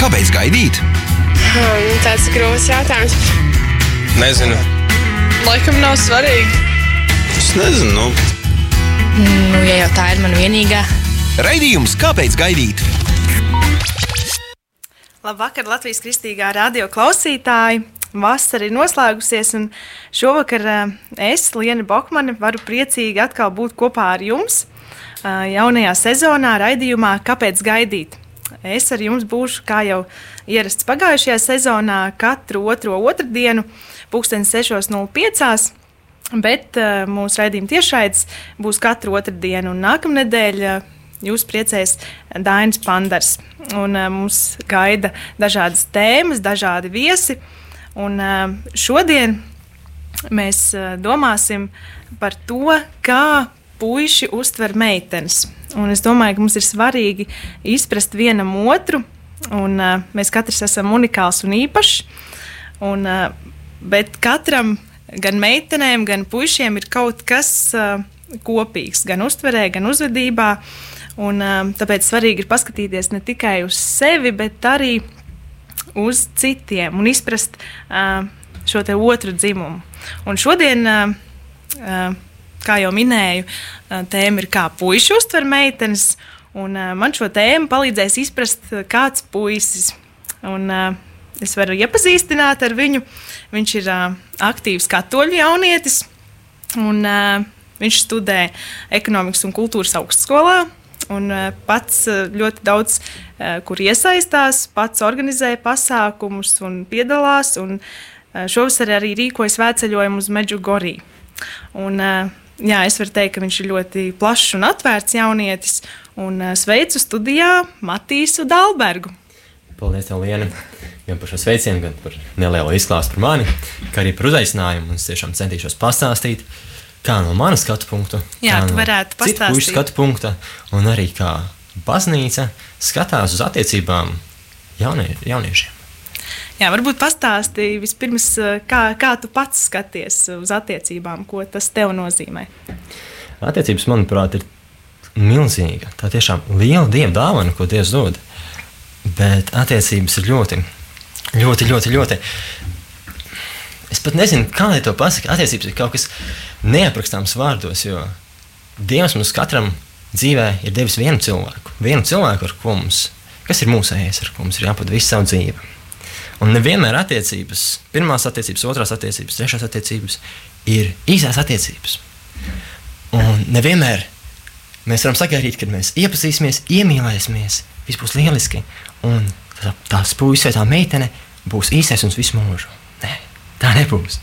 Kāpēc gaidīt? Hmm, tāds grūts jautājums. Nezinu. Laikam nav svarīgi. Es nezinu. Nu. Nu, ja jau tā ir mana vienīgā. Raidījums Kāpēc gaidīt? Labvakar, Latvijas kristīgā radio klausītāji! Vasara ir noslēgusies, un šovakar uh, es, Liena Bokmane, varu priecīgi atkal būt kopā ar jums uh, jaunajā sezonā, raidījumā Kāpēc gaidīt? Es ar jums būšu, kā jau ierasts pagājušajā sezonā, katru otro otrdienu, pulksten 6.05. Bet uh, mūsu raidījuma tiešraides būs katru otrdienu, un nākamnedēļ uh, jūs priecēs Dainis Pandars. Un, uh, mums gaida dažādas tēmas, dažādi viesi. Un, uh, šodien mēs uh, domāsim par to, kā puiši uztver meitenes. Un es domāju, ka mums ir svarīgi izprast vienam otru, un uh, mēs katrs esam unikāls un īpašs. Un, uh, bet katram, gan meitenēm, gan puišiem, ir kaut kas uh, kopīgs, gan uztverē, gan uzvedībā. Un, uh, tāpēc svarīgi ir paskatīties ne tikai uz sevi, bet arī uz citiem un izprast uh, šo otru dzimumu. Un šodien uh, uh, kā jau minēju, tēma ir kā puiši uztver meitenes. Un, man šo tēmu palīdzēs izprast, kāds puisis. Un, es varu iepazīstināt ar viņu. Viņš ir aktīvs katoļu jaunietis. Un, viņš studē ekonomikas un kultūras augstskolā. Un pats ļoti daudz kur iesaistās, pats organizē pasākumus un piedalās. Un, šovasar arī rīkojas vēceļojumu uz Meģugoriju. Un, uh, jā, es varu teikt, ka viņš ir ļoti plašs un atvērts jaunietis. Un uh, sveicu studijā Matīsu Dalbergu. Paldies, tev, Liena, gan par šo sveicienu, gan par nelielu izklāstu par mani, kā arī par uzaicinājumu. Es tiešām centīšos pastāstīt, kā no manas skatu punkta, Jā, kā no varētu citu pastāstīt. pušu skatu punkta, un arī kā baznīca skatās uz attiecībām jaunie, jauniešiem. Jā, varbūt pastāstīji vispirms, uh, kā, kā tu pats skaties uz attiecībām, ko tas tev nozīmē. Attiecības, manuprāt, ir milzīga. Tā tiešām liela dieva dāvana, ko Dievs dod. Bet attiecības ir ļoti, ļoti, ļoti, ļoti. Es pat nezinu, kā lai to pasakā. Attiecības ir kaut kas neaprakstāms vārdos, jo Dievs mums katram dzīvē ir devis vienu cilvēku. Vienu cilvēku, ar ko mums, kas ir mūsējais, ar ko mums ir jāpavada visu savu dzīvi. Un nevienmēr attiecības, pirmās attiecības, otrās attiecības, trešās attiecības ir īsās attiecības. Un nevienmēr mēs varam sagaidīt, kad mēs iepazīsimies, iemīlēsimies, viss būs lieliski. Un tā- tās puisis vai tā meitene būs īstais un visu mūžu. Nē, tā nebūs.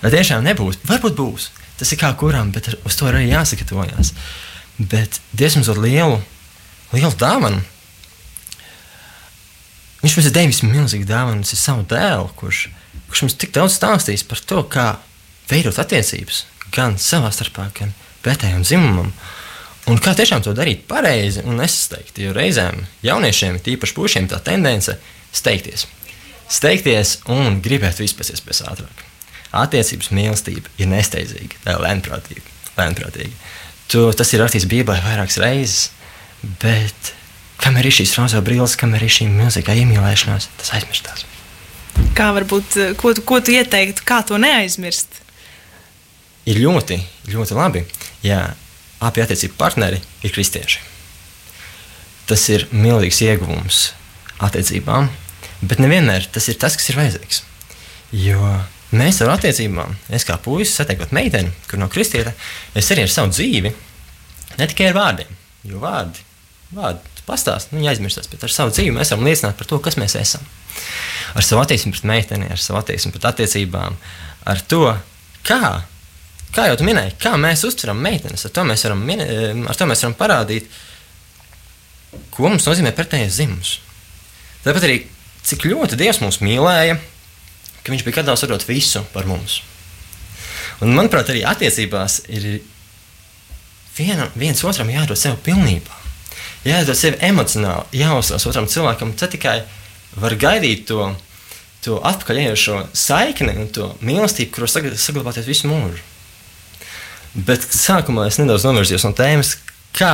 Tā tiešām nebūs. Varbūt būs. Tas ir kā kuram, bet uz to arī jāsagatavojas. Bet Dievs mums dod lielu, lielu dāvanu. Viņš mums ir devis milzīgu dāvanu, tas ir savu dēlu, kurš, kurš mums tik daudz stāstījis par to, kā veidot attiecības gan savā starpā, gan pretējam dzimumam. Un kā tiešām to darīt pareizi un nesasteigti. Jo reizēm jauniešiem, tīpaši pušiem, tā tendence steigties. Steigties un gribēt visu pēc iespējas ātrāk. Attiecības mīlestība ir nesteidzīga, tā ir lēnprātīga. lēnprātīga. Tu, tas ir rakstīts Bībelē vairākas reizes, bet kamēr ir šīs rozā brilles, kamēr ir šī milzīgā iemīlēšanās, tas aizmirstās. Kā varbūt, uh, ko, tu- ko tu ieteiktu, kā to neaizmirst? ir ļoti, ļoti labi, ja abi attiecību partneri ir kristieši. Tas ir milzīgs ieguvums attiecībām, bet nevienmēr tas ir tas, kas ir vajadzīgs. Jo mēs ar attiecībām, es kā puisis satiekot meiteni, kur nav kristieta, es arī ar savu dzīvi, ne tikai ar vārdiem, jo vārdi, vārdi pastāst, nu, viņi aizmirstās, bet ar savu dzīvi mēs varam liecināt par to, kas mēs esam. Ar savu attieksmi pret meiteni, ar savu attieksmi pret attiecībām, ar to, kā kā jau minēji, kā mēs uztveram meitenes, ar to mēs varam, mine, ar to mēs varam parādīt, ko mums nozīmē pretējais dzimums. Tāpat arī, cik ļoti Dievs mūs mīlēja, ka Viņš bija gatavs darot visu par mums. Un, manuprāt, arī attiecībās ir viena, viens otram jādod sev pilnībā. Jādod sev emocionāli, jāuzsver otram cilvēkam, tad tikai var gaidīt to, to atpakaļējošo saikni un to mīlestību, kuros saglabāties visu mūžu. Bet sākumā es nedaudz novirzījos no tēmas, kā,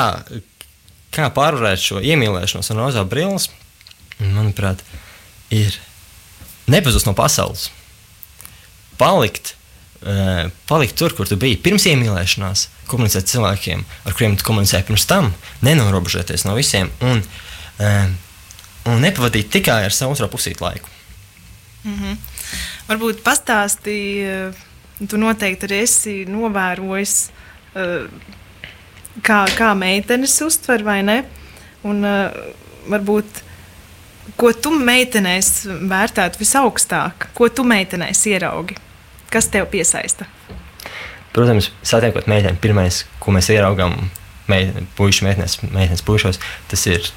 kā pārvarēt šo iemīlēšanos un rozā brilles, manuprāt, ir nepazust no pasaules. Palikt, palikt tur, kur tu biji pirms iemīlēšanās, komunicēt cilvēkiem, ar kuriem tu komunicēji pirms tam, nenorobežoties no visiem un, uh, un nepavadīt tikai ar savu otro pusīti laiku. Mm -hmm. Varbūt pastāstīji, tu noteikti arī esi novērojis, kā, kā meitenes uztver vai ne. Un, varbūt ko tu meitenēs vērtētu visaugstāk, ko tu meitenēs ieraugi, kas tev piesaista? Protams, satiekot meiteni, pirmais, ko mēs ieraugām, puikas, meitenes, meitenes puišos, tas ir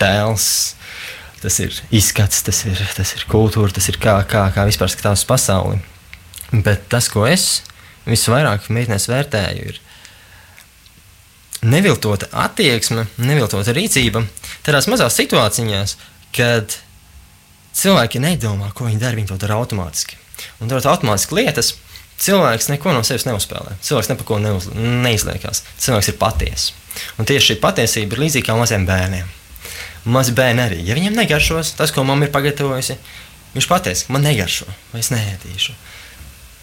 tēls. Tas ir izskats, tas ir, tas ir kultūra, tas ir kā, kā, kā vispār skatās uz pasauli. Bet tas, ko es visvairāk meitenēs vērtēju, ir neviltota attieksme, neviltota rīcība tādās mazās situācijās, kad cilvēki nedomā, ko viņi dara, viņi to dara automātiski. Un darot automātiski lietas, cilvēks neko no sevis neuzspēlē. Cilvēks neko ko neuz, neizliekās. Cilvēks ir patiess. Un tieši šī patiesība ir līdzīga kā maziem bērniem. Mazi bērni arī, ja viņiem negaršos tas, ko mamma ir pagatavojusi, viņš pateiks, man negaršo, vai es neēdīšu.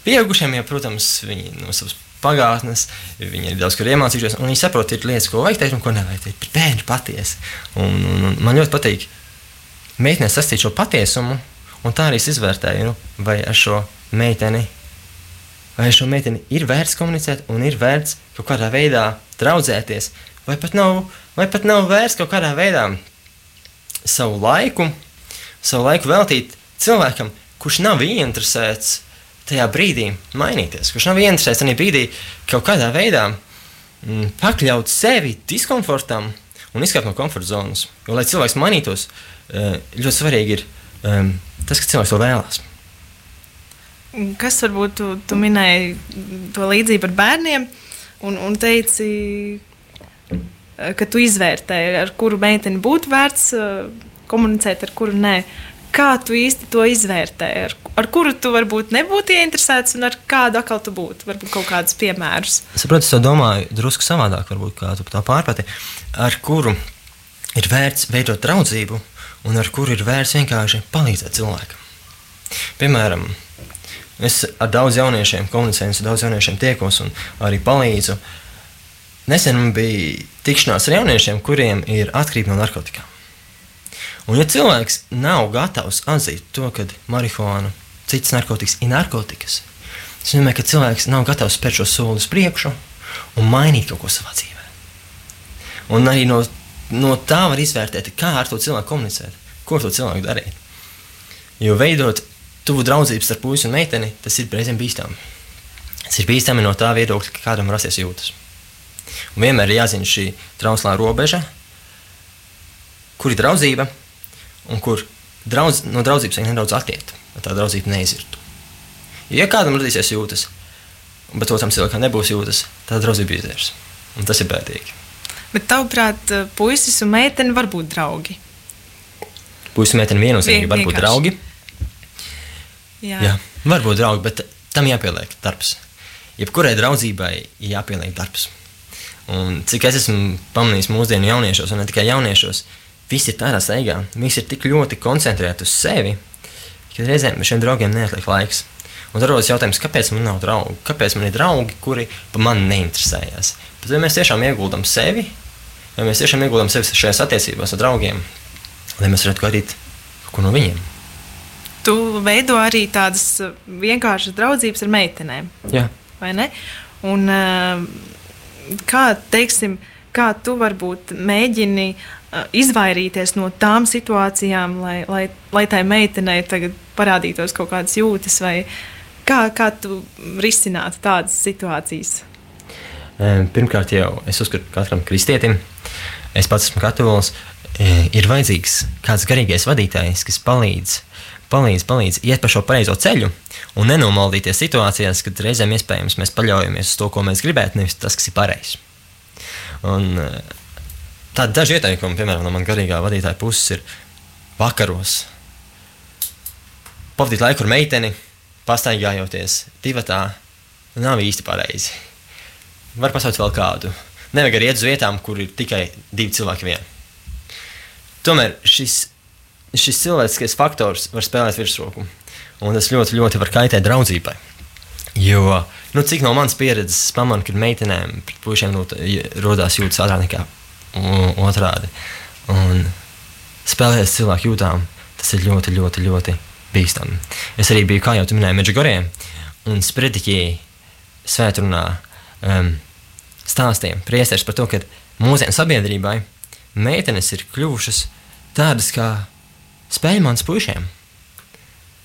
Pieaugušiem, ja, protams, viņi no savas pagātnes, viņi ir daudz kur iemācījušies, un viņi saprot, ir lietas, ko vajag teikt un ko nevajag teikt. Bet bērni patiesi. Un, un, un man ļoti patīk meitenei sastīt šo patiesumu, un tā arī es izvērtēju, nu, vai ar šo meiteni. Vai šo meiteni ir vērts komunicēt, un ir vērts kaut kādā veidā draudzēties, vai pat nav, vai pat nav vērts kaut kādā veidā savu laiku, savu laiku veltīt cilvēkam, kurš nav ieinteresēts tajā brīdī mainīties, kurš nav ieinteresēts tajā brīdī kaut kādā veidā mm, pakļaut sevi diskomfortam un izkāpt no komforta zonas. Jo, lai cilvēks mainītos, Eh, ļoti svarīgi ir um, tas, ka cilvēks to vēlās. Kas varbūt tu, tu minēji to līdzību ar bērniem un, un teici, eh, ka tu izvērtēji, ar kuru meiteni būtu vērts uh, komunicēt, ar kuru nē. Kā tu īsti to izvērtēji? Ar, ar kuru tu varbūt nebūtu ieinteresēts, un ar kādu atkal tu būtu? Varbūt kaut kādus piemērus. Saprotu, es to domāju drusku savādāk, varbūt kā tu tā pārprati. Ar kuru ir vērts veidot draudzību, un ar kuru ir vērts vienkārši palīdzēt cilvēkam. Piemēram, es ar daudziem jauniešiem komunicēju, ar daudziem jauniešiem tiekos un arī palīdzu. Nesen bija tikšanās ar jauniešiem, kuriem ir atkarība no narkotikām. Un, ja cilvēks nav gatavs atzīt to, ka marihuāna, citas narkotikas ir narkotikas, tas nozīmē, ka cilvēks nav gatavs spērt šo soli uz priekšu un mainīt kaut ko savā dzīvē. Un arī no no tā var izvērtēt, kā ar to cilvēku komunicēt, ko ar to cilvēku darīt. Jo veidot tuvu draudzību starp puisi un meiteni, tas ir reizēm bīstami. Tas ir bīstami no tā viedokļa, ka kādam rasties jūtas. Un vienmēr ir jāzina šī trauslā robeža, kur ir draudzība un kur draudz, no draudzības vajag nedaudz attiekt, lai tā draudzība neizirtu. Ja kādam radīsies jūtas, bet otram cilvēkam nebūs jūtas, tad draudzība izies. Un tas ir bēdīgi. Bet tavuprāt, eh, puisis un meitene var būt draugi? Puisis un meitene viennozīmīgi var būt draugi. Jā. Jā, var būt draugi, bet tam jāpieliek darbs. Jebkurai draudzībai jāpieliek darbs. Un cik es esmu pamanījis mūsdienu jauniešos, un ne tikai jauniešos, visi ir tādā steigā, visi ir tik ļoti koncentrēti uz sevi, ka reizēm šiem draugiem neatliek laiks. Un tad rodas jautājums, kāpēc man nav draugi? Kāpēc man ir draugi, kuri par mani neinteresējas? Bet, ja mēs tiešām ieguldam sevi, vai mēs tiešām ieguldām sevi šajās attiecībās ar draugiem, lai mēs varētu gaidīt kaut ko no viņiem. Tu veido arī tādas uh, vienkāršas draudzības ar meitenēm. Jā. Vai ne? Un, uh, kā, teiksim, kā tu varbūt mēģini uh, izvairīties no tām situācijām, lai, lai, lai tai meitenei tagad parādītos kaut kādas jūtas, vai kā, kā tu risinātu tādas situācijas? Pirmkārt, jau es uzskatu, ka katram kristietim, es pats esmu katolis, ir vajadzīgs kāds garīgais vadītājs, kas palīdz, palīdz, palīdz iet pa šo pareizo ceļu un nenomaldīties situācijās, kad reizēm iespējams mēs paļaujamies uz to, ko mēs gribētu, nevis tas, kas ir pareizs. Un tādi daži ieteikumi, piemēram, no manas garīgā vadītāja puses, ir vakaros pavadīt laiku ar meiteni, pastaigājoties divatā, nav īsti pareizi var pasaukt vēl kādu. Nevajag arī iet uz vietām, kur ir tikai divi cilvēki vien. Tomēr šis, šis cilvēciskais faktors var spēlēt virsroku, un tas ļoti, ļoti var kaitēt draudzībai. Jo, nu, cik no manas pieredzes es pamanu, ka meitenēm pret puišiem nu, rodās jūtas ātrāk nekā otrādi. Un spēlēties cilvēku jūtām, tas ir ļoti, ļoti, ļoti bīstami. Es arī biju, kā jau minēju, Meģigorē, un sprediķēju svētrunā um, stāstiem priesteris par to, ka mūsdienu sabiedrībai meitenes ir kļuvušas tādas kā spēļmans puišiem.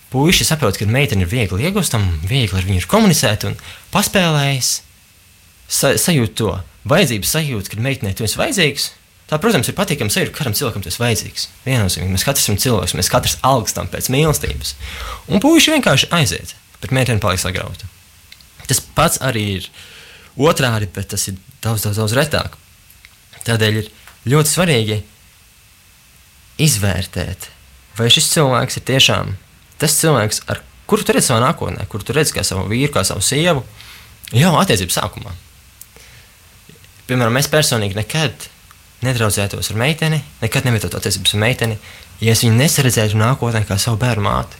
Puiši saprot, ka meitene ir viegli iegūstama, viegli ar viņu komunicēt un paspēlējis, sa sajūt to vajadzību sajūtu, kad meitenei tu esi vajadzīgs. Tā, protams, ir patīkami sajūta, ka katram cilvēkam tas ir vajadzīgs. Viennozīmīgi, mēs katrs esam cilvēks, mēs katrs augstam pēc mīlestības. Un puiši vienkārši aiziet, bet meitene paliek sagrauta. Tas pats arī ir otrādi, bet tas ir daudz, daudz, daudz retāk. Tādēļ ir ļoti svarīgi izvērtēt, vai šis cilvēks ir tiešām tas cilvēks, ar kuru tu redzi savā nākotnē, kuru tu redzi kā savu vīru, kā savu sievu, jau attiecību sākumā. Piemēram, es personīgi nekad nedraudzētos ar meiteni, nekad nevietotu attiecības ar meiteni, ja es viņu nesaredzētu nākotnē kā savu bērnu māti.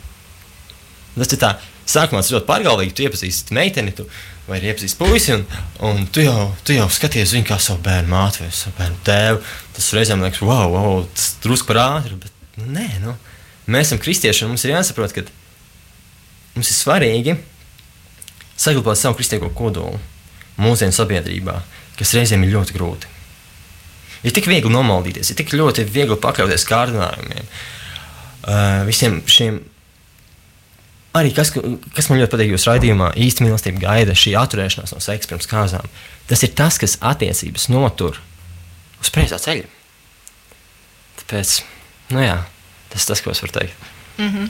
Tas ir tā, sākumā tas ļoti pārgalvīgi, tu iepazīsti meiteni, tu vai arī iepazīsti puisi, un, un tu, jau, tu jau skaties viņu kā savu bērnu māti vai savu bērnu tēvu. Tas reizēm liekas, wow, wow tas drusku par ātri, bet nē, nu, mēs esam kristieši, un mums ir jāsaprot, ka mums ir svarīgi saglabāt savu kristīgo kodolu mūsdienu sabiedrībā, kas reizēm ir ļoti grūti. Ir tik viegli nomaldīties, ir tik ļoti viegli pakļauties kārdinājumiem, uh, visiem šiem arī kas, kas man ļoti patīk jūsu raidījumā, īsti mīlestība gaida šī atturēšanās no seksa pirms kāzām. Tas ir tas, kas attiecības notur uz preizā ceļa. Tāpēc, nu jā, tas ir tas, ko es varu teikt. Mm -hmm.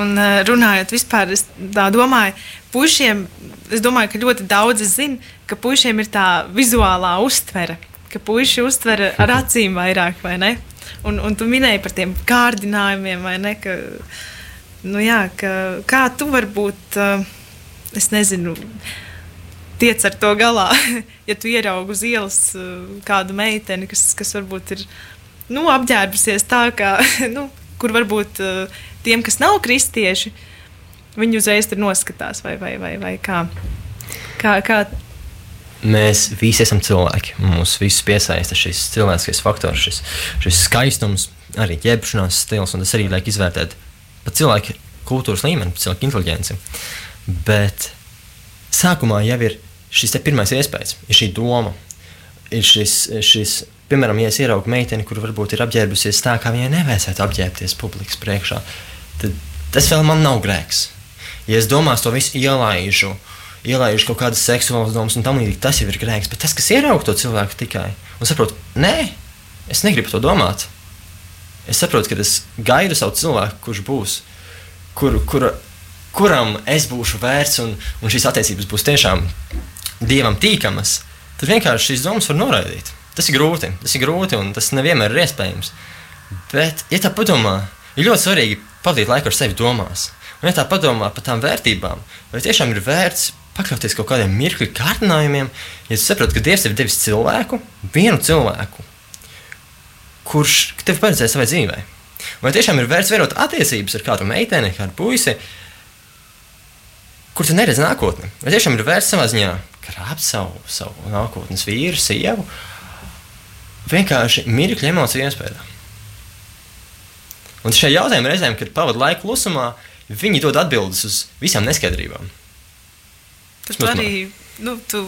Un runājot vispār, es domāju, puišiem, es domāju, ka ļoti daudzi zina, ka puišiem ir tā vizuālā uztvere, ka puiši uztver ar acīm vairāk, vai ne? Un, un tu minēji par tiem kārdinājumiem, vai ne? Ka, uh, nu, jā, ka, kā tu vari būt, es nezinu, tiec ar to galā, ja tu ieraugi uz ielas kādu meiteni, kas, kas varbūt ir nu, apģērbusies tā, kā, nu, kur varbūt tiem, kas nav kristieši, viņi uzreiz tur noskatās vai, vai, vai, vai kā. kā, kā Mēs visi esam cilvēki. Mūs visus piesaista šis cilvēciskais faktors, šis, šis skaistums, arī ķēpšanās stils, tas arī liek izvērtēt pa cilvēku kultūras līmeni, pa cilvēku inteligenci. Bet sākumā jau ir šis pirmais iespējas, ir šī doma, ir šis, šis piemēram, ja es ieraugu meiteni, kur varbūt ir apģērbusies tā, kā viņai nevajadzētu apģērbties publikas priekšā, tad tas vēl man nav grēks. Ja es domās to visu ielaižu, ielaižu kaut kādas seksuālas domas un tam līdzīgi, tas jau ir grēks. Bet tas, kas ieraug to cilvēku tikai un saprot, nē, es negribu to domāt. Es saprotu, ka es gaidu savu cilvēku, kurš būs, kur, kur, kuram es būšu vērts un, un šīs attiecības būs tiešām dievam tīkamas, tad vienkārši šīs domas var noraidīt. Tas ir grūti, tas ir grūti un tas nevienmēr ir iespējams. Bet, ja tā padomā, ir ļoti svarīgi pavadīt laiku ar sevi domās. Un, ja tā padomā par tām vērtībām, vai tiešām ir vērts pakļauties kaut kādiem mirkļu kārdinājumiem, ja saproti, ka Dievs tev devis cilvēku, vienu cilvēku, kurš tev paredzēja savai dzīvei. Vai tiešām ir vērts veidot attiecības ar kādu meiteni, kādu puisi, kur tu neredzi nākotni? Vai tiešām ir vērts savā ziņā krāpt savu, savu nākotnes vīru, sievu, vienkārši mirkļa emociju iespējā? Un šajā jautājumā reizēm, kad pavadīju laiku klusumā, viņi dod atbildes uz visām neskaidrībām. Tas arī, nu, tu,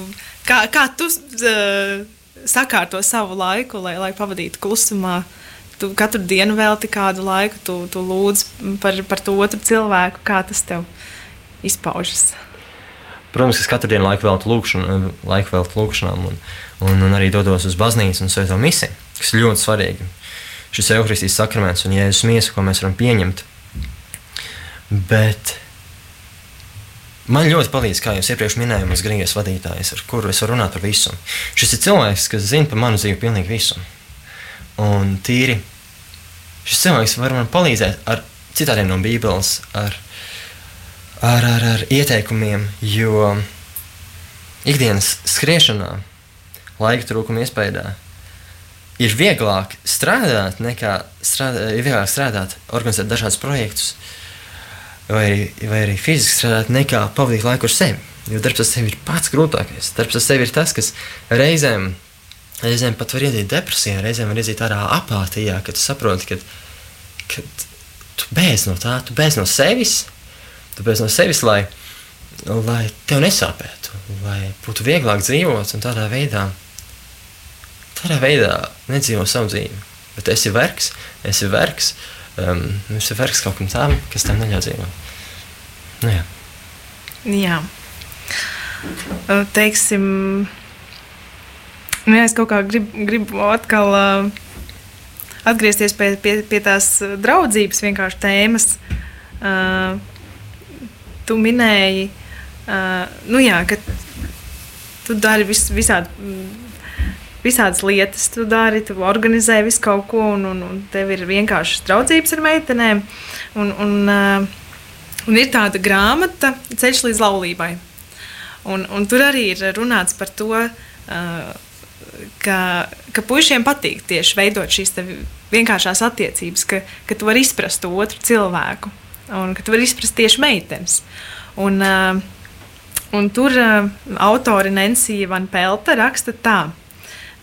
kā, kā tu uh, sakārto savu laiku, lai, lai pavadītu klusumā. Tu katru dienu velti kādu laiku, tu, tu lūdz par, par to otru cilvēku, kā tas tev izpaužas. Protams, es katru dienu laiku veltu lūkšanu, laiku veltu lūkšanām un, un, un arī dodos uz baznīcu un svēto misiju, kas ir ļoti svarīgi. Šis evaharistijas sakraments un jēzus miesa, ko mēs varam pieņemt. Bet Man ļoti palīdz, kā jau iepriekš minēju, mans grīgais vadītājs, ar kuru es varu runāt par visu. Šis ir cilvēks, kas zina par manu dzīvi pilnīgi visu. Un tīri šis cilvēks var man palīdzēt ar citādiem no Bībeles, ar, ar, ar, ar ieteikumiem, jo ikdienas skriešanā laika trūkuma iespējā. Ir vieglāk strādāt, nekā strādā, ir vieglāk strādāt, organizēt dažādus projektus, vai, vai arī fiziski strādāt, nekā pavadīt laiku ar sevi. Jo darbs ar sevi ir pats grūtākais. Darbs ar sevi ir tas, kas reizēm, reizēm pat var iedīt depresijā, reizēm var iedīt tādā apātijā, kad tu saproti, ka, ka tu beidz no tā, tu beidz no sevis, tu beidz no sevis, lai, lai tev nesāpētu, lai būtu vieglāk dzīvot un tādā veidā tādā veidā nedzīvo savu dzīvi. Bet esi vergs, esi vergs, um, esi vergs kaut kam tādam, kas tam neļauj dzīvot. Nu, jā. Jā. Teiksim, nu, jā, es kaut kā gribu, gribu atkal uh, atgriezties pie, pie, pie tās draudzības vienkārši tēmas. Uh, tu minēji, uh, nu jā, ka tu dari vis, visādi visādas lietas tu dari, tu organizē visu kaut ko, un, un, un tev ir vienkārši draudzības ar meitenēm. Un, un, uh, un ir tāda grāmata, Ceļš līdz laulībai. Un, un tur arī ir runāts par to, uh, ka, ka puišiem patīk tieši veidot šīs vienkāršās attiecības, ka, ka tu vari izprast otru cilvēku, un ka tu vari izprast tieši meitenes. Un, uh, un tur autore Nancija Van Pelta raksta tā. Eh,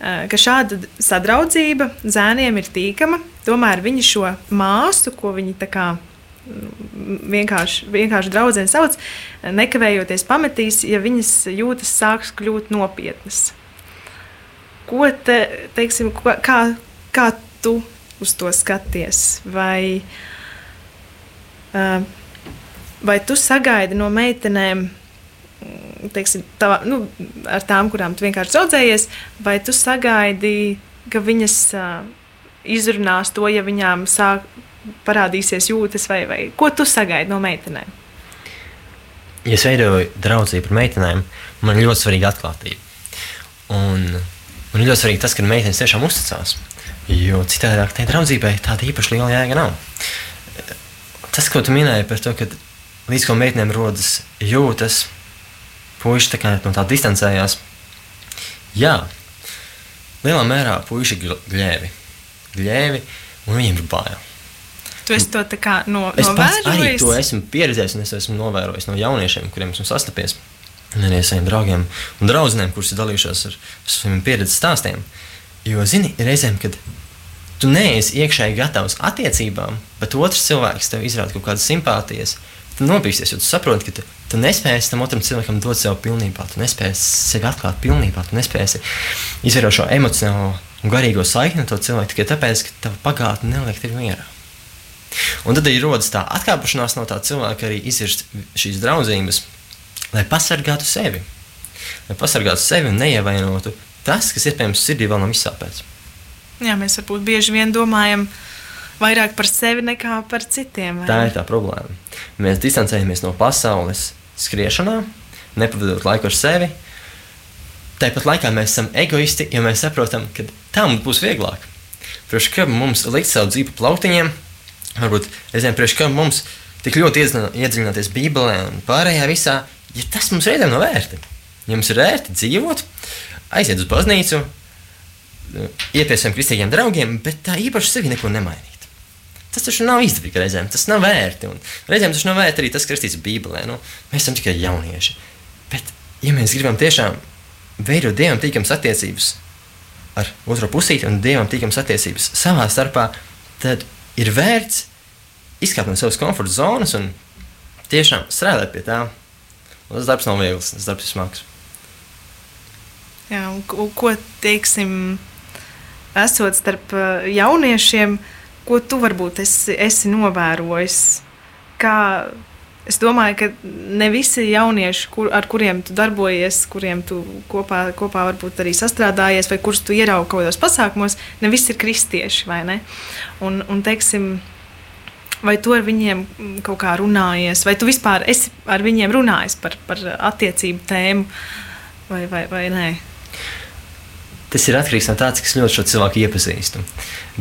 ka šāda sadraudzība zēniem ir tīkama. Tomēr viņi šo māsu, ko viņi tā kā mm, vienkārši, vienkārši draudzene sauc, nekavējoties pametīs, ja viņas jūtas sāks kļūt nopietnas. Ko te, teiksim, kā, kā tu uz to skaties? Vai, vai tu sagaidi no meitenēm? Teiksim, tavā, nu, ar tām, kurām tu vienkārši draudzējies, vai tu sagaidi, ka viņas uh, izrunās to, ja viņām sāk parādīsies jūtas, vai, vai ko tu sagaidi no meitenēm? Ja es veidoju draudzību ar meitenēm, man ir ļoti svarīga atklātība. Un man ir ļoti svarīgi tas, ka meitenes tiešām uzticās. Jo citādi tai draudzībai tāda īpaši liela jēga nav. Tas, ko tu minēji par to, ka līdz ko meitenēm rodas jūtas, puiši tā no tā distancējās. Jā, lielā mērā puiši ir gļēvi. Gļēvi, un viņiem ir bail. Tu esi to no, es pats arī to esmu pieredzējis, un es esmu novērojis no jauniešiem, kuriem esmu sastapies. Un arī saviem draugiem un draugiem, kurus ir dalījušies ar saviem pieredzes stāstiem. Jo, zini, reizēm, kad tu neesi iekšēji gatavs attiecībām, bet otrs cilvēks tev izrāda kaut kādas simpātijas, tu nobīsties, jo tu saproti, ka tu, tu nespēsi tam otram cilvēkam dot sev pilnībā, tu nespēsi sevi atklāt pilnībā, tu nespēsi izvērot šo emocionālo un garīgo saikni ar to cilvēku tikai tāpēc, ka tava pagātne neliek tevi mierā. Un tad arī rodas tā atkāpšanās no tā cilvēka, arī izvirst šīs draudzības, lai pasargātu sevi. Lai pasargātu sevi un neievainotu tas, kas iespējams sirdī vēl nav izsāpēts. Jā, mēs varbūt bieži vien domājam, ka vairāk par sevi nekā par citiem. Vai? Tā ir tā problēma. Mēs distancējamies no pasaules skriešanā, nepavadot laiku ar sevi. Tāpat laikā mēs esam egoisti, jo mēs saprotam, ka tā mums būs vieglāk. Priekš kā mums likt savu dzīvi plautiņiem, varbūt reizēm priekš kā mums tik ļoti iedziļināties Bībelē un pārējā visā, ja tas mums reizēm nav vērti. Ja mums ir vērti dzīvot, aiziet uz baznīcu, iet pie saviem kristīgiem draugiem, bet tā īpaši sevi neko nemainīt. Tas taču nav izdevīgi reizēm, tas nav vērti. Un reizēm tas nav vērti arī tas, kas rakstīts Bībelē. Nu, mēs esam tikai jaunieši. Bet, ja mēs gribam tiešām veidot dievam tīkamas attiecības ar otru pusīti un dievam tīkamas attiecības savā starpā, tad ir vērts izkāpt no savas komforta zonas un tiešām strādāt pie tā. Un tas darbs nav viegls, tas darbs ir smags. Jā, un ko teiksim, esot starp jauniešiem, uh, ko tu varbūt esi, esi novērojis? Kā, es domāju, ka ne visi jaunieši, kur, ar kuriem tu darbojies, kuriem tu kopā, kopā varbūt arī sastrādājies, vai kurus tu ieraugi kaut kādos pasākumos, ne visi ir kristieši. Un, un, teiksim, vai tu ar viņiem kaut kā runājies, vai tu vispār esi ar viņiem runājis par, par attiecību tēmu, vai, vai, vai nē? Tas ir atkarīgs no tā, cik ļoti šo cilvēku iepazīstu.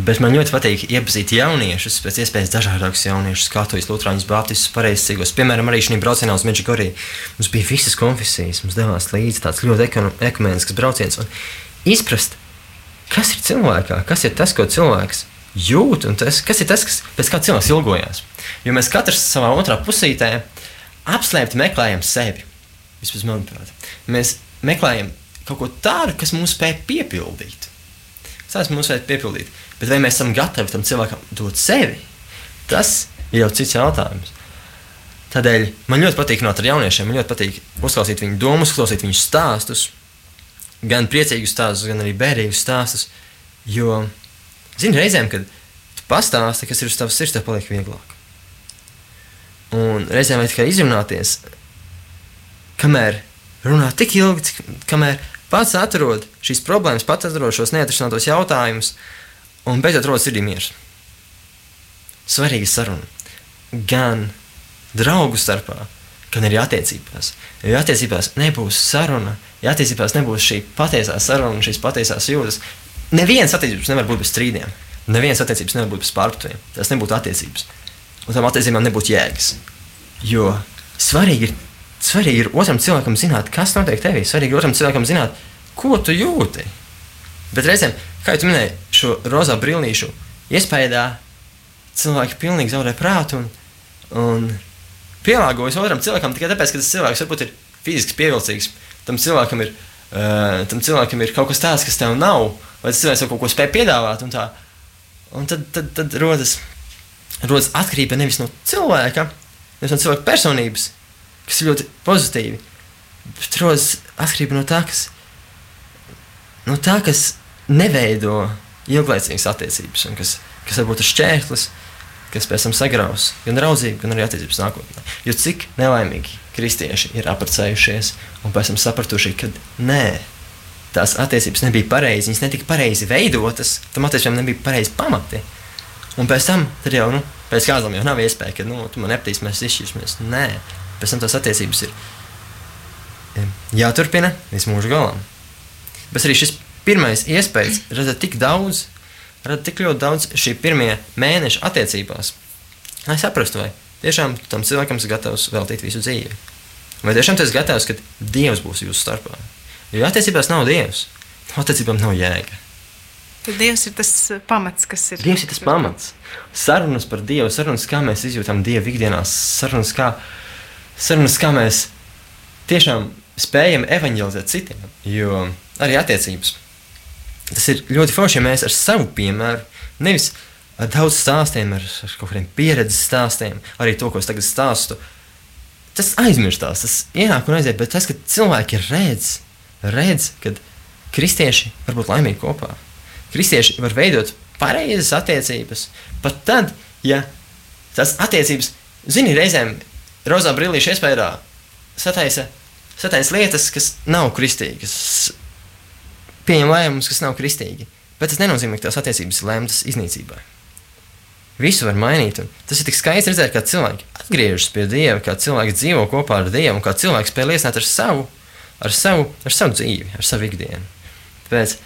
Bet man ļoti patīk iepazīt jauniešus, pēc iespējas dažādākus jauniešus, katoļus, lutrāņus, baptistus, pareizcīgos. Piemēram, arī šī braucienā uz Meģikoriju mums bija visas konfesijas, mums devās līdzi tāds ļoti ekumenisks brauciens. Un izprast, kas ir cilvēkā, kas ir tas, ko cilvēks jūt, un tas, kas ir tas, kas, pēc kā cilvēks ilgojas. Jo mēs katrs savā otrā pusītē apslēpti meklējam sevi. Vismaz manuprāt, mēs meklējam kaut ko tādu, kas mums spēj piepildīt. Tas mums spēj piepildīt. Bet vai mēs esam gatavi tam cilvēkam dot sevi? Tas ir jau cits jautājums. Tādēļ man ļoti patīk runāt ar jauniešiem. Man ļoti patīk uzklausīt viņu domas, uzklausīt viņu stāstus. Gan priecīgus stāstus, gan arī bērīgus stāstus. Jo, zini, reizēm, kad tu pastāsti, kas ir uz tavas sirds, tev paliek vieglāk. Un reizēm vajag tikai izrunāties, kamēr runā tik ilgi, cik, kamēr pats atrod šīs problēmas, pats atrod šos neatrisinātos jautājumus, un beidzot rodas sirdī miers. Svarīga saruna. Gan draugu starpā, gan arī attiecībās. Jo attiecībās nebūs saruna, ja attiecībās nebūs šī patiesā saruna un šīs patiesās jūtas, neviens attiecības nevar būt bez strīdiem. Neviens attiecības nevar būt bez pārpratumiem. Tas nebūtu attiecības. Un tam attiecībām nebūtu jēgas. Jo svarīgi ir, svarīgi ir otram cilvēkam zināt, kas notiek tevī. Svarīgi ir otram cilvēkam zināt, ko tu jūti. Bet reizēm, kā jau minēji, šo rozā brīvnīšu iespējā cilvēki pilnīgi zaudē prātu un, un pielāgojas otram cilvēkam tikai tāpēc, ka tas cilvēks varbūt ir fiziski pievilcīgs. Tam cilvēkam ir, uh, tam cilvēkam ir kaut kas tāds, kas tev nav, vai tas cilvēks kaut ko spēj piedāvāt. Un, tā. un tad, tad, tad rodas, rodas atkarība nevis no cilvēka, nevis no cilvēka personības, kas ir ļoti pozitīvi, bet rodas atkarība no tā, kas, no tā, kas neveido ilglaicīgas attiecības un kas, kas varbūt ir šķērslis kas pēc tam sagraus gan draudzību, gan arī attiecības nākotnē. Jo cik nelaimīgi kristieši ir apprecējušies un pēc tam sapratuši, ka nē, tās attiecības nebija pareizi, viņas netika pareizi veidotas, tam attiecībām nebija pareizi pamati. Un pēc tam jau, nu, pēc kādam jau nav iespēja, ka, nu, tu man nepatīs, mēs izšķirsimies. Nē, pēc tam tās attiecības ir jāturpina līdz mūža galam. Bet arī šis pirmais iespējas redzēt tik daudz rada tik ļoti daudz šī pirmie mēneša attiecībās, lai saprastu, vai tiešām tam cilvēkam ir gatavs veltīt visu dzīvi. Vai tiešām tas ir gatavs, ka Dievs būs jūsu starpā? Jo attiecībās nav Dievs, attiecībām nav jēga. Tad Dievs ir tas uh, pamats, kas ir. Dievs ir tas pamats. Sarunas par Dievu, sarunas, kā mēs izjūtam Dievu ikdienā, sarunas, kā, sarunas, kā mēs tiešām spējam evanģelizēt citiem. Jo arī attiecības tas ir ļoti forši, ja mēs ar savu piemēru, nevis ar daudz stāstiem, ar, ar kaut kādiem pieredzes stāstiem, arī to, ko es tagad stāstu. Tas aizmirstās, tas ienāk un aiziet, bet tas, ka cilvēki redz, redz, ka kristieši var būt laimīgi kopā. Kristieši var veidot pareizas attiecības, pat tad, ja tās attiecības, zini, reizēm rozā brīvīša iespējā sataisa, sataisa lietas, kas nav kristīgas, pieņem lēmumus, kas nav kristīgi. Bet tas nenozīmē, ka tās attiecības ir lemtas iznīcībai. Visu var mainīt. Tas ir tik skaisti redzēt, kā cilvēki atgriežas pie Dieva, kā cilvēki dzīvo kopā ar Dievu, kā cilvēks spēj liecināt ar savu, ar savu, ar savu dzīvi, ar savu ikdienu. Tāpēc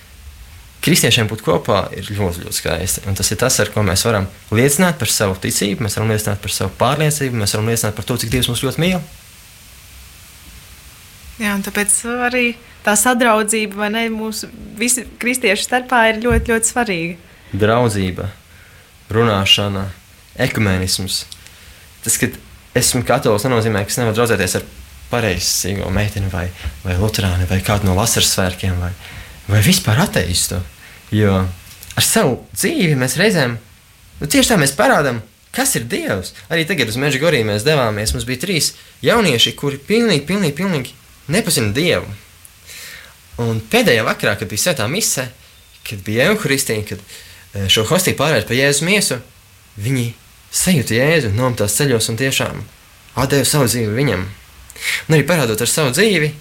kristiešiem būt kopā ir ļoti, ļoti skaisti. Un tas ir tas, ar ko mēs varam liecināt par savu ticību, mēs varam liecināt par savu pārliecību, mēs varam liecināt par to, cik Dievs mūs ļoti mīl. Jā, un tāpēc arī tā sadraudzība, vai ne, mūsu visi kristiešu starpā ir ļoti, ļoti svarīga. Draudzība, runāšana, ekumenisms. Tas, ka esmu katolis, nenozīmē, ka es nevaru draudzēties ar pareizsīgo meiteni vai, vai luterāni vai kādu no vasaras svētkiem vai, vai vispār ateistu. Jo ar savu dzīvi mēs reizēm, nu tieši tā mēs parādām, kas ir Dievs. Arī tagad uz Meža Gorī mēs devāmies, mums bija trīs jaunieši, kuri pilnīgi, pilnīgi, pilnīgi nepazina Dievu. Un pēdējā vakarā, kad bija svētā mise, kad bija evaharistija, kad e, šo hostiju pārēja pa Jēzus miesu, viņi sajūta Jēzu, nometās ceļos un tiešām atdeva savu dzīvi viņam. Un arī parādot ar savu dzīvi,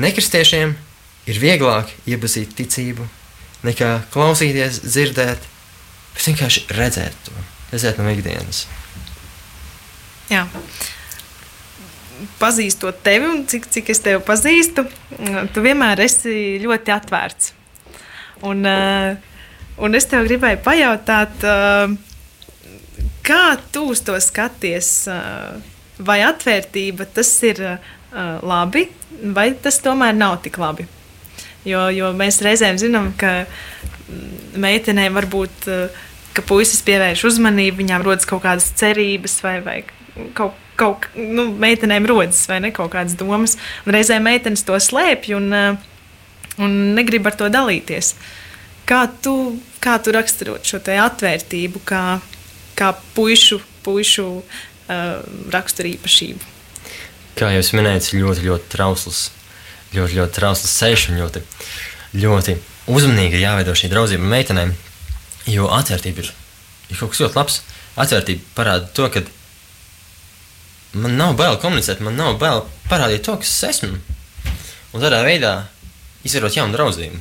nekristiešiem ir vieglāk iepazīt ticību, nekā klausīties, dzirdēt, bet vienkārši redzēt to, redzēt no ikdienas. Jā pazīstot tevi un cik, cik es tevi pazīstu, tu vienmēr esi ļoti atvērts. Un, uh, un es tev gribēju pajautāt, uh, kā tu uz to skaties? Uh, vai atvērtība tas ir labi, vai tas tomēr nav tik labi? Jo, jo mēs reizēm zinām, ka mm, meitenēm varbūt uh, ka puisis pievērš uzmanību, viņām rodas kaut kādas cerības vai, vai kaut kas kaut nu, meitenēm rodas, vai ne kaut kādas domas. Un reizē meitenes to slēpj un, un negrib ar to dalīties. Kā tu, kā tu raksturot šo atvērtību, kā, kā puišu, puišu uh, raksturīpašību? Kā jau minējāt, ļoti, ļoti trausls, ļoti, ļoti trausls ceļš un ļoti, ļoti uzmanīgi jāveido šī draudzība meitenēm. Jo atvērtība ir, ir kaut kas ļoti labs. Atvērtība parāda to, ka man nav bail komunicēt, man nav bail parādīt to, kas es esmu. Un tādā veidā izdarot jaunu draudzību.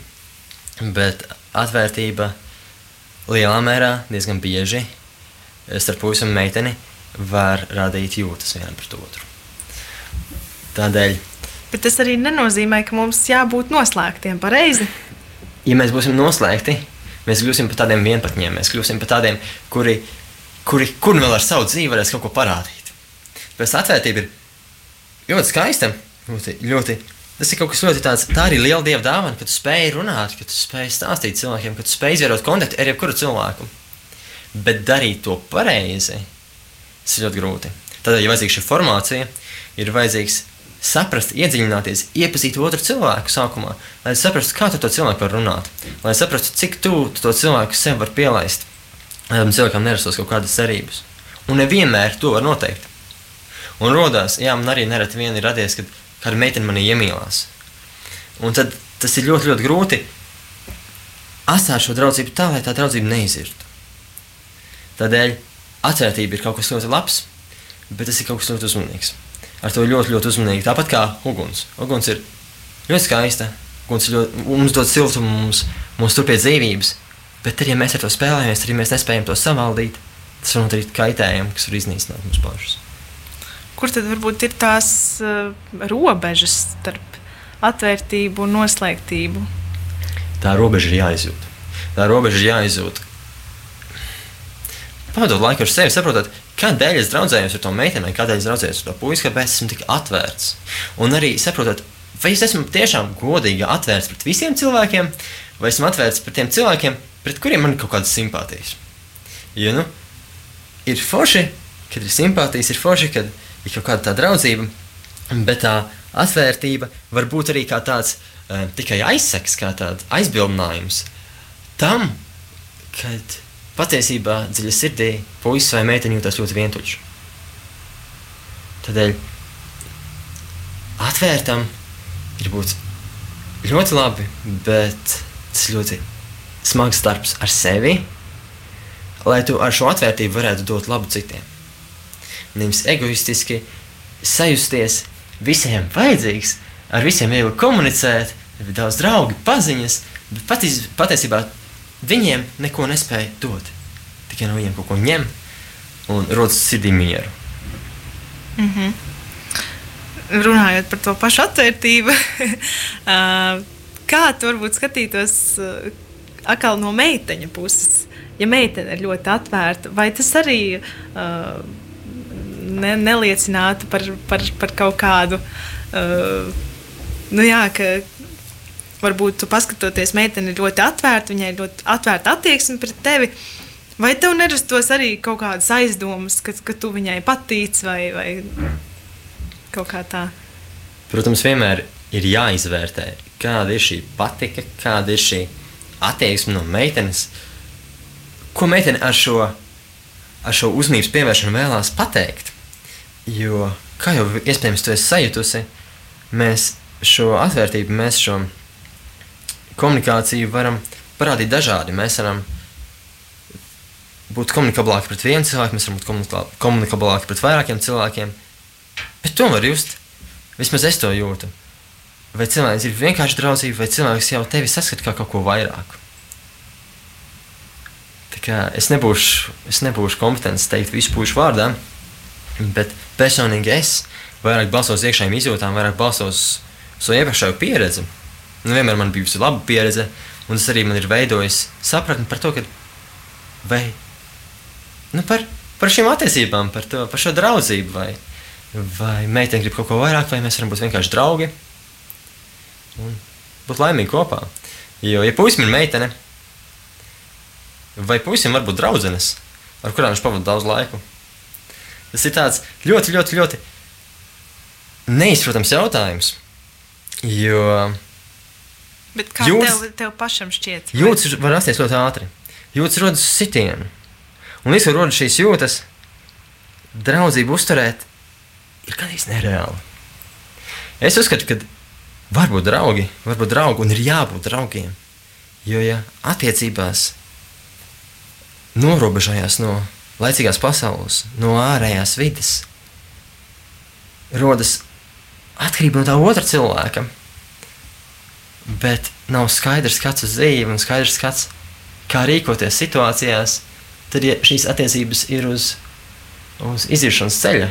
Bet atvērtība lielā mērā, diezgan bieži starp puisi un meiteni var radīt jūtas vienam pret otru. Tādēļ. Bet tas arī nenozīmē, ka mums jābūt noslēgtiem pareizi. Ja mēs būsim noslēgti, mēs kļūsim par tādiem vienpatņiem, mēs kļūsim par tādiem, kuri, kuri, kuri vēl ar savu dzīvi varēs kaut ko parādīt. Bet atvērtība ir ļoti skaista. Ļoti, ļoti, tas ir kaut kas ļoti tāds, tā arī liela dieva dāvana, ka tu spēj runāt, ka tu spēj stāstīt cilvēkiem, ka tu spēj izvērot kontaktu ar jebkuru cilvēku. Bet darīt to pareizi, tas ir ļoti grūti. Tādēļ, ja vajadzīga šī formācija, ir vajadzīgs saprast, iedziļināties, iepazīt otru cilvēku sākumā, lai saprastu, kā tu to cilvēku var runāt, lai saprastu, cik tuvu tu to cilvēku sev var pielaist, lai tam cilvēkam nerastos kaut kādas cerības. Un nevienmēr to var noteikt. Un rodās, jā, man arī nereti vien ir radies, kad kāda meitene manī iemīlās. Un tad tas ir ļoti, ļoti grūti atstāt šo draudzību tā, lai tā draudzība neizirtu. Tādēļ atvērtība ir kaut kas ļoti labs, bet tas ir kaut kas ļoti uzmanīgs ar to ļoti, ļoti uzmanīgi. Tāpat kā uguns. Uguns ir ļoti skaista, uguns ļoti, mums dod siltumu, mums, mums turpina dzīvības. Bet arī, ja mēs ar to spēlējamies, arī mēs nespējam to savaldīt, tas var nodarīt kaitējumu, kas var iznīcināt mums pašus. Kur tad varbūt ir tās uh, robežas starp atvērtību un noslēgtību? Tā robeža ir jāizjūt. Tā robeža ir jāizjūt. Pavadot laiku ar sevi, saprotat, Kādēļ es draudzējos ar to meiteni, kādēļ es draudzējos ar to puisi, kāpēc esmu tik atvērts? Un arī saprotat, vai es esmu tiešām godīgi atvērts pret visiem cilvēkiem, vai esmu atvērts pret tiem cilvēkiem, pret kuriem man ir kaut kādas simpātijas. Jo, nu, ir forši, kad ir simpātijas, ir forši, kad ir kaut kāda tā draudzība, bet tā atvērtība var būt arī kā tāds uh, tikai aizsaks, kā tāds aizbildinājums tam, kad patiesībā dziļi sirdī puisis vai meitene jūtas ļoti vientuļš. Tādēļ atvērtam ir būt ļoti labi, bet tas ļoti smags darbs ar sevi, lai tu ar šo atvērtību varētu dot labu citiem. Nevis egoistiski sajusties visiem vajadzīgs, ar visiem viegli komunicēt, ir daudz draugu, paziņas, bet patiesībā Viņiem neko nespēja dot. Tikai no viņiem kaut ko ņem un rodas sirdī mieru. Mm -hmm. Runājot par to pašu atvērtību, kā tu varbūt skatītos atkal no meiteņa puses? Ja meitene ir ļoti atvērta, vai tas arī uh, ne, neliecinātu par, par, par kaut kādu, uh, nu jā, ka, varbūt tu paskatoties, meitene ir ļoti atvērta, viņai ir ļoti atvērta attieksme pret tevi. Vai tev nerastos arī kaut kādas aizdomas, ka, ka tu viņai patīc vai, vai kaut kā tā? Protams, vienmēr ir jāizvērtē, kāda ir šī patika, kāda ir šī attieksme no meitenes. Ko meitene ar šo, ar šo uzmanības pievēršanu vēlās pateikt? Jo, kā jau iespējams tu esi sajutusi, mēs šo atvērtību, mēs šo komunikāciju varam parādīt dažādi. Mēs varam būt komunikablāki pret vienu cilvēku, mēs varam būt komunikablāki pret vairākiem cilvēkiem. Bet to var just. Vismaz es to jūtu. Vai cilvēks ir vienkārši draudzība, vai cilvēks jau tevi saskata kā kaut ko vairāk. Es nebūšu, es nebūšu kompetents teikt visu pušu vārdā, bet personīgi es vairāk balsos uz iekšējām izjūtām, vairāk balsos uz savu iepriekšējo pieredzi nu, vienmēr man bijusi laba pieredze, un tas arī man ir veidojis sapratni par to, ka vai, nu, par, par šīm attiecībām, par, to, par šo draudzību, vai, vai meitene grib kaut ko vairāk, vai mēs varam būt vienkārši draugi. Un būt laimīgi kopā. Jo, ja puisim ir meitene, vai puisim var būt draudzenes, ar kurām viņš pavadīja daudz laiku, tas ir tāds ļoti, ļoti, ļoti neizprotams jautājums. Jo Bet kā Jūs- tev, tev pašam šķiet? Jūtas var rasties ļoti ātri. Jūtas rodas uz sitienu. Un līdz ko rodas šīs jūtas, draudzību uzturēt ir gandrīz nereāli. Es uzskatu, ka var būt draugi, var būt draugi un ir jābūt draugiem. Jo, ja attiecībās norobežojās no laicīgās pasaules, no ārējās vidas, rodas atkarība no tā otra cilvēka, bet nav skaidrs skats uz dzīvi un skaidrs skats, kā rīkoties situācijās, tad ja šīs attiecības ir uz, uz iziešanas ceļa.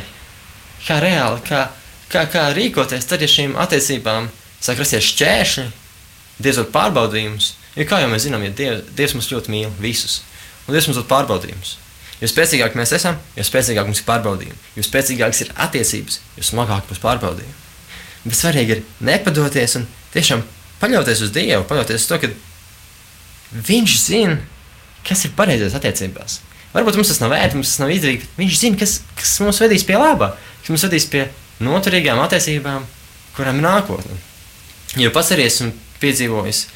Kā reāli, kā, kā, kā rīkoties, tad, ja šīm attiecībām sāk rasties šķēršļi, Dievs dod pārbaudījumus. Jo kā jau mēs zinām, ja Dievs, Dievs mums ļoti mīl visus, un Dievs mums dod pārbaudījumus. Jo spēcīgāk mēs esam, jo spēcīgāk mums ir pārbaudījumi. Jo spēcīgākas ir attiecības, jo smagāk būs pārbaudījumi. Bet svarīgi ir nepadoties un tiešām paļauties uz Dievu, paļauties uz to, ka Viņš zina, kas ir pareizais attiecībās. Varbūt mums tas nav vērts, mums tas nav izdevīgi, bet Viņš zina, kas, kas mums vedīs pie labā, kas mums vedīs pie noturīgām attiecībām, kurām ir nākotne. Jo pats arī esmu piedzīvojis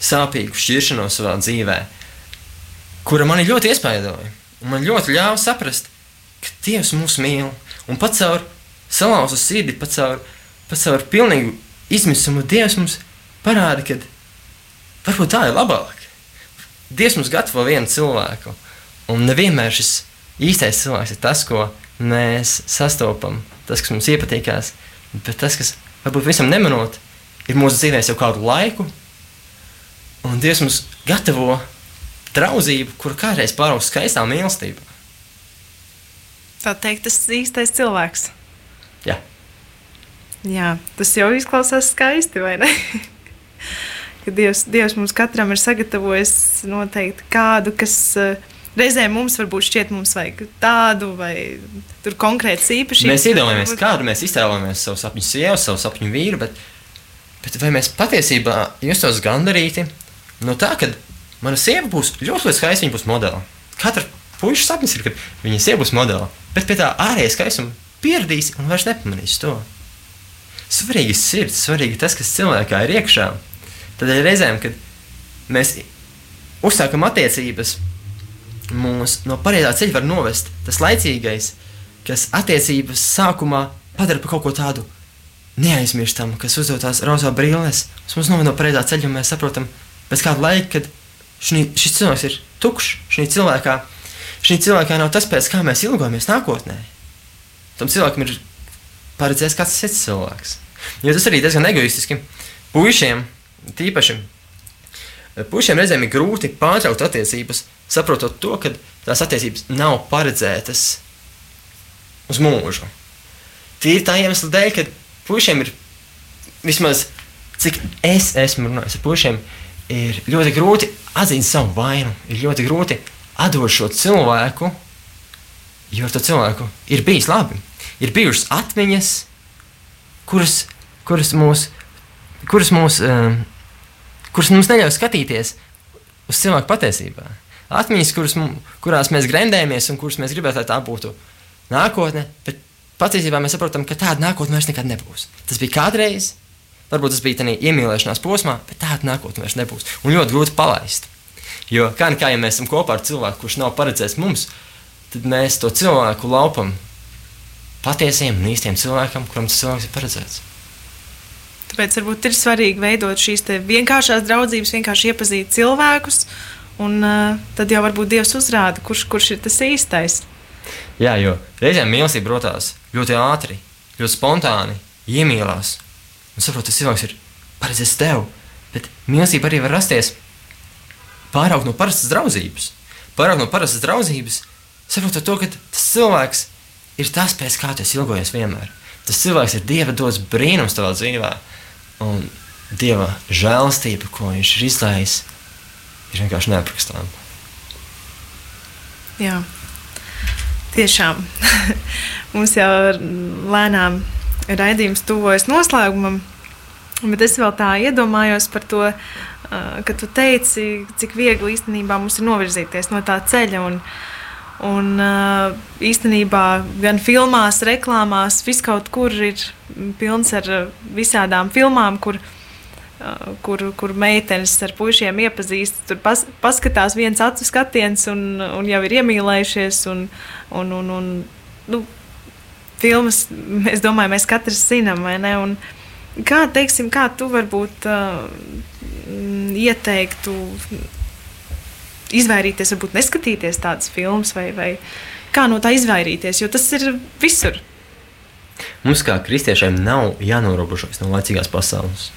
sāpīgu šķiršanos savā dzīvē, kura mani ļoti iespaidoja. Man ļoti ļāva saprast, ka Dievs mūs mīl. Un pats caur salauzu sirdi, pats caur, pats caur pilnīgu izmisumu Dievs mums parāda, ka varbūt tā ir labāk. Dievs mums gatavo vienu cilvēku, un nevienmēr šis īstais cilvēks ir tas, ko mēs sastopam, tas, kas mums iepatīkās, bet tas, kas varbūt visam nemanot, ir mūsu dzīvēs jau kādu laiku, un Dievs mums gatavo draudzību, kur kādreiz pāraugs skaistā mīlestībā. Tā teikt, tas īstais cilvēks. Jā. Jā, tas jau izklausās skaisti, vai ne? Ka Dievs, Dievs mums katram ir sagatavojis noteikti kādu, kas uh, reizēm mums varbūt šķiet, mums vajag tādu vai tur konkrēts īpašības. Mēs iedomājamies, kādu mēs iztēlojamies savu sapņu sievu, savu sapņu vīru, bet, bet vai mēs patiesībā justos gandarīti no tā, ka mana sieva būs ļoti, skaista, viņa būs modele. Katra puikas sapnis ir, ka viņa sieva būs modele, bet pie tā ārējais skaistuma pieradīs un vairs nepamanīs to. Svarīgi ir sirds, svarīgi tas, kas cilvēkā ir iekšā. Tad reizēm, kad mēs uzsākam attiecības, mūs no pareizā ceļa var novest tas laicīgais, kas attiecības sākumā padara par kaut ko tādu neaizmirstamu, kas uzdod tās rozā brilles. Tas mums noved no pareizā ceļa, un mēs saprotam, pēc kāda laika, kad šī, šis cilvēks ir tukšs, šī cilvēkā, šī cilvēkā nav tas, pēc kā mēs ilgojamies nākotnē. Tam cilvēkam ir paredzēts kāds cits cilvēks. Jo tas arī diezgan egoistiski. Puisiem, tīpaši puišiem reizēm ir grūti pārtraukt attiecības, saprotot to, ka tās attiecības nav paredzētas uz mūžu. Tīri tā iemesla dēļ, ka puišiem ir vismaz cik es esmu runājis ar puišiem, ir ļoti grūti atzīt savu vainu, ir ļoti grūti atdot šo cilvēku, jo ar to cilvēku ir bijis labi. Ir bijušas atmiņas, kuras, kuras, mūs, kuras, mūs, um, kuras mums neļauj skatīties uz cilvēku patiesībā. Atmiņas, kuras, kurās mēs grendējamies un kuras mēs gribētu, lai tā būtu nākotne, bet patiesībā mēs saprotam, ka tāda nākotne vairs nekad nebūs. Tas bija kādreiz, varbūt tas bija tādā iemīlēšanās posmā, bet tāda nākotne vairs nebūs. Un ļoti grūti palaist. Jo kā nekā, ja mēs esam kopā ar cilvēku, kurš nav paredzēts mums, tad mēs to cilvēku laupam patiesiem un īstiem cilvēkam, kuram tas cilvēks ir paredzēts. Tāpēc varbūt ir svarīgi veidot šīs vienkāršās draudzības, vienkārši iepazīt cilvēkus, un uh, tad jau varbūt Dievs uzrāda, kurš, kurš ir tas īstais. Jā, jo reizēm mīlestība rotās ļoti ātri, ļoti spontāni, iemīlās. Un saprot, tas cilvēks ir paredzēts tev, bet mīlestība arī var rasties pārāk no parastas draudzības. Pārāk no parastas draudzības, saprotot to, ka tas cilvēks ir tas, pēc kā tu ilgojies vienmēr. Tas cilvēks ir Dieva dots brīnums tavā dzīvē, un Dieva žēlastība, ko viņš ir izlējis, ir vienkārši neaprakstāma. Jā, tiešām. Mums jau lēnām raidījums tuvojas noslēgumam. Bet es vēl tā iedomājos par to, uh, ka tu teici, cik viegli īstenībā mums ir novirzīties no tā ceļa. Un, un uh, īstenībā gan filmās, reklāmās, viskaut kur ir pilns ar visādām filmām, kur, uh, kur, kur meitenes ar puišiem iepazīstas. Tur pas, paskatās viens acu skatiens un, un jau ir iemīlējušies. Un, un, un, un, nu, filmas, es domāju, mēs katrs zinām, vai ne? Un, Kā, teiksim, kā tu varbūt uh, ieteiktu izvairīties, varbūt neskatīties tādas filmas, vai, vai kā no tā izvairīties, jo tas ir visur. Mums, kā kristiešiem, nav jānorobežojas no laicīgās pasaules.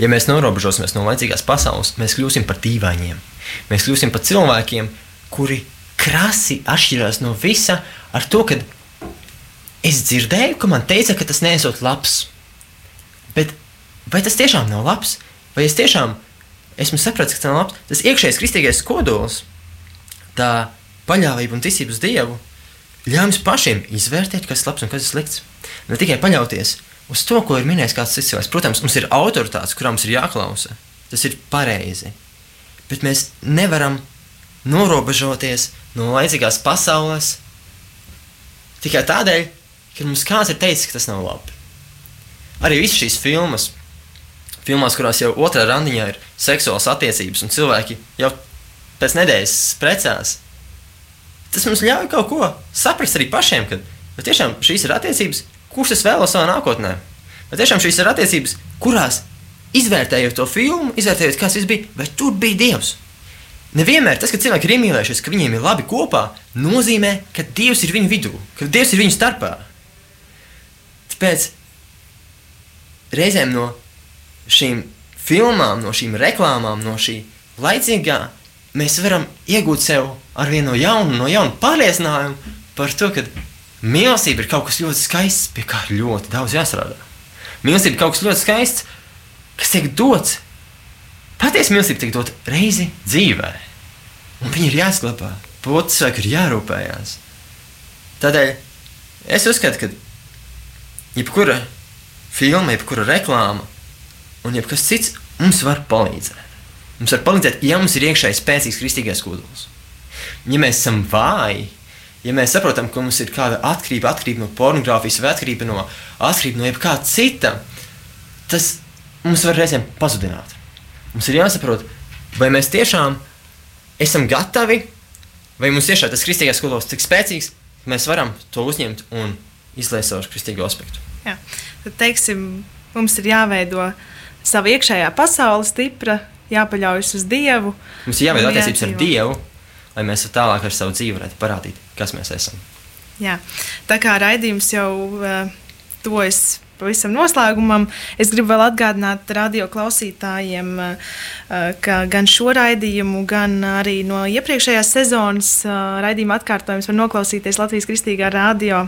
Ja mēs norobežosimies no laicīgās pasaules, mēs kļūsim par dīvainiem. Mēs kļūsim par cilvēkiem, kuri krasi atšķirās no visa, ar to, ka es dzirdēju, ka man teica, ka tas nesot labs. Bet vai tas tiešām nav labs? Vai es tiešām esmu sapratis, ka tas nav labs? Tas iekšējais kristīgais kodols, tā paļāvība un ticība uz Dievu ļauj mums pašiem izvērtēt, kas ir labs un kas ir slikts. Ne tikai paļauties uz to, ko ir minējis kāds cits cilvēks. Protams, mums ir autoritātes, kurām mums ir jāklausa. Tas ir pareizi. Bet mēs nevaram norobežoties no laicīgās pasaules tikai tādēļ, ka mums kāds ir teicis, ka tas nav labi arī visas šīs filmas, filmās, kurās jau otrā randiņā ir seksuāls attiecības un cilvēki jau pēc nedēļas precās, tas mums ļauj kaut ko saprast arī pašiem, ka tiešām šīs ir attiecības, kuras es vēlos savā nākotnē. Bet tiešām šīs ir attiecības, kurās izvērtējot to filmu, izvērtējot, kas tas bija, vai tur bija Dievs. Nevienmēr tas, ka cilvēki ir iemīlējušies, ka viņiem ir labi kopā, nozīmē, ka Dievs ir viņu vidū, ka Dievs ir viņu starpā. Tāpēc reizēm no šīm filmām, no šīm reklāmām, no šī laicīgā, mēs varam iegūt sev ar vienu no jaunu, no jaunu pārliecinājumu par to, ka mīlestība ir kaut kas ļoti skaists, pie kā ļoti daudz jāstrādā. Mīlestība ir kaut kas ļoti skaists, kas tiek dots. Patiesa mīlestība tiek dota reizi dzīvē, un viņa ir jāsklabā. Saka, ir jārūpējās. Tādēļ es uzskatu, ka jebkura filma, jebkura reklāma un jebkas cits mums var palīdzēt. Mums var palīdzēt, ja mums ir iekšējais spēcīgs kristīgais kodols. Ja mēs esam vāji, ja mēs saprotam, ka mums ir kāda atkarība, atkarība no pornogrāfijas vai atkarība no, atkarība no jebkā cita, tas mums var reizēm pazudināt. Mums ir jāsaprot, vai mēs tiešām esam gatavi, vai mums tiešām tas kristīgais kodols ir tik spēcīgs, ka mēs varam to uzņemt un izlēst savu kristīgo aspektu. Jā. Tad, teiksim, mums ir jāveido sava iekšējā pasaule stipra, jāpaļaujas uz Dievu. Mums ir jāveido attiecības ar Dievu, lai mēs tālāk ar savu dzīvi varētu parādīt, kas mēs esam. Jā. Tā kā raidījums jau uh, tojas pavisam noslēgumam, es gribu vēl atgādināt radio klausītājiem, uh, ka gan šo raidījumu, gan arī no iepriekšējās sezonas uh, raidījuma atkārtojums var noklausīties Latvijas Kristīgā radio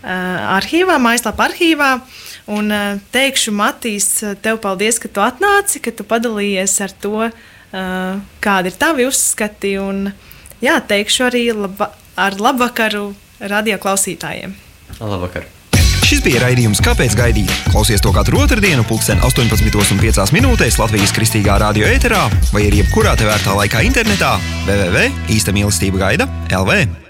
arhīvā, mājaslapā arhīvā. Un teikšu, Matīs, tev paldies, ka tu atnāci, ka tu padalījies ar to, kādi ir tavi uzskati. Un, jā, teikšu arī laba, ar labvakaru radio klausītājiem. Labvakar! Šis bija raidījums Kāpēc gaidīt? Klausies to katru otrdienu, pulksten 18,5 minūtēs Latvijas kristīgā radio ēterā vai arī jebkurā tevērtā laikā internetā www.īsta mīlestība gaida LV.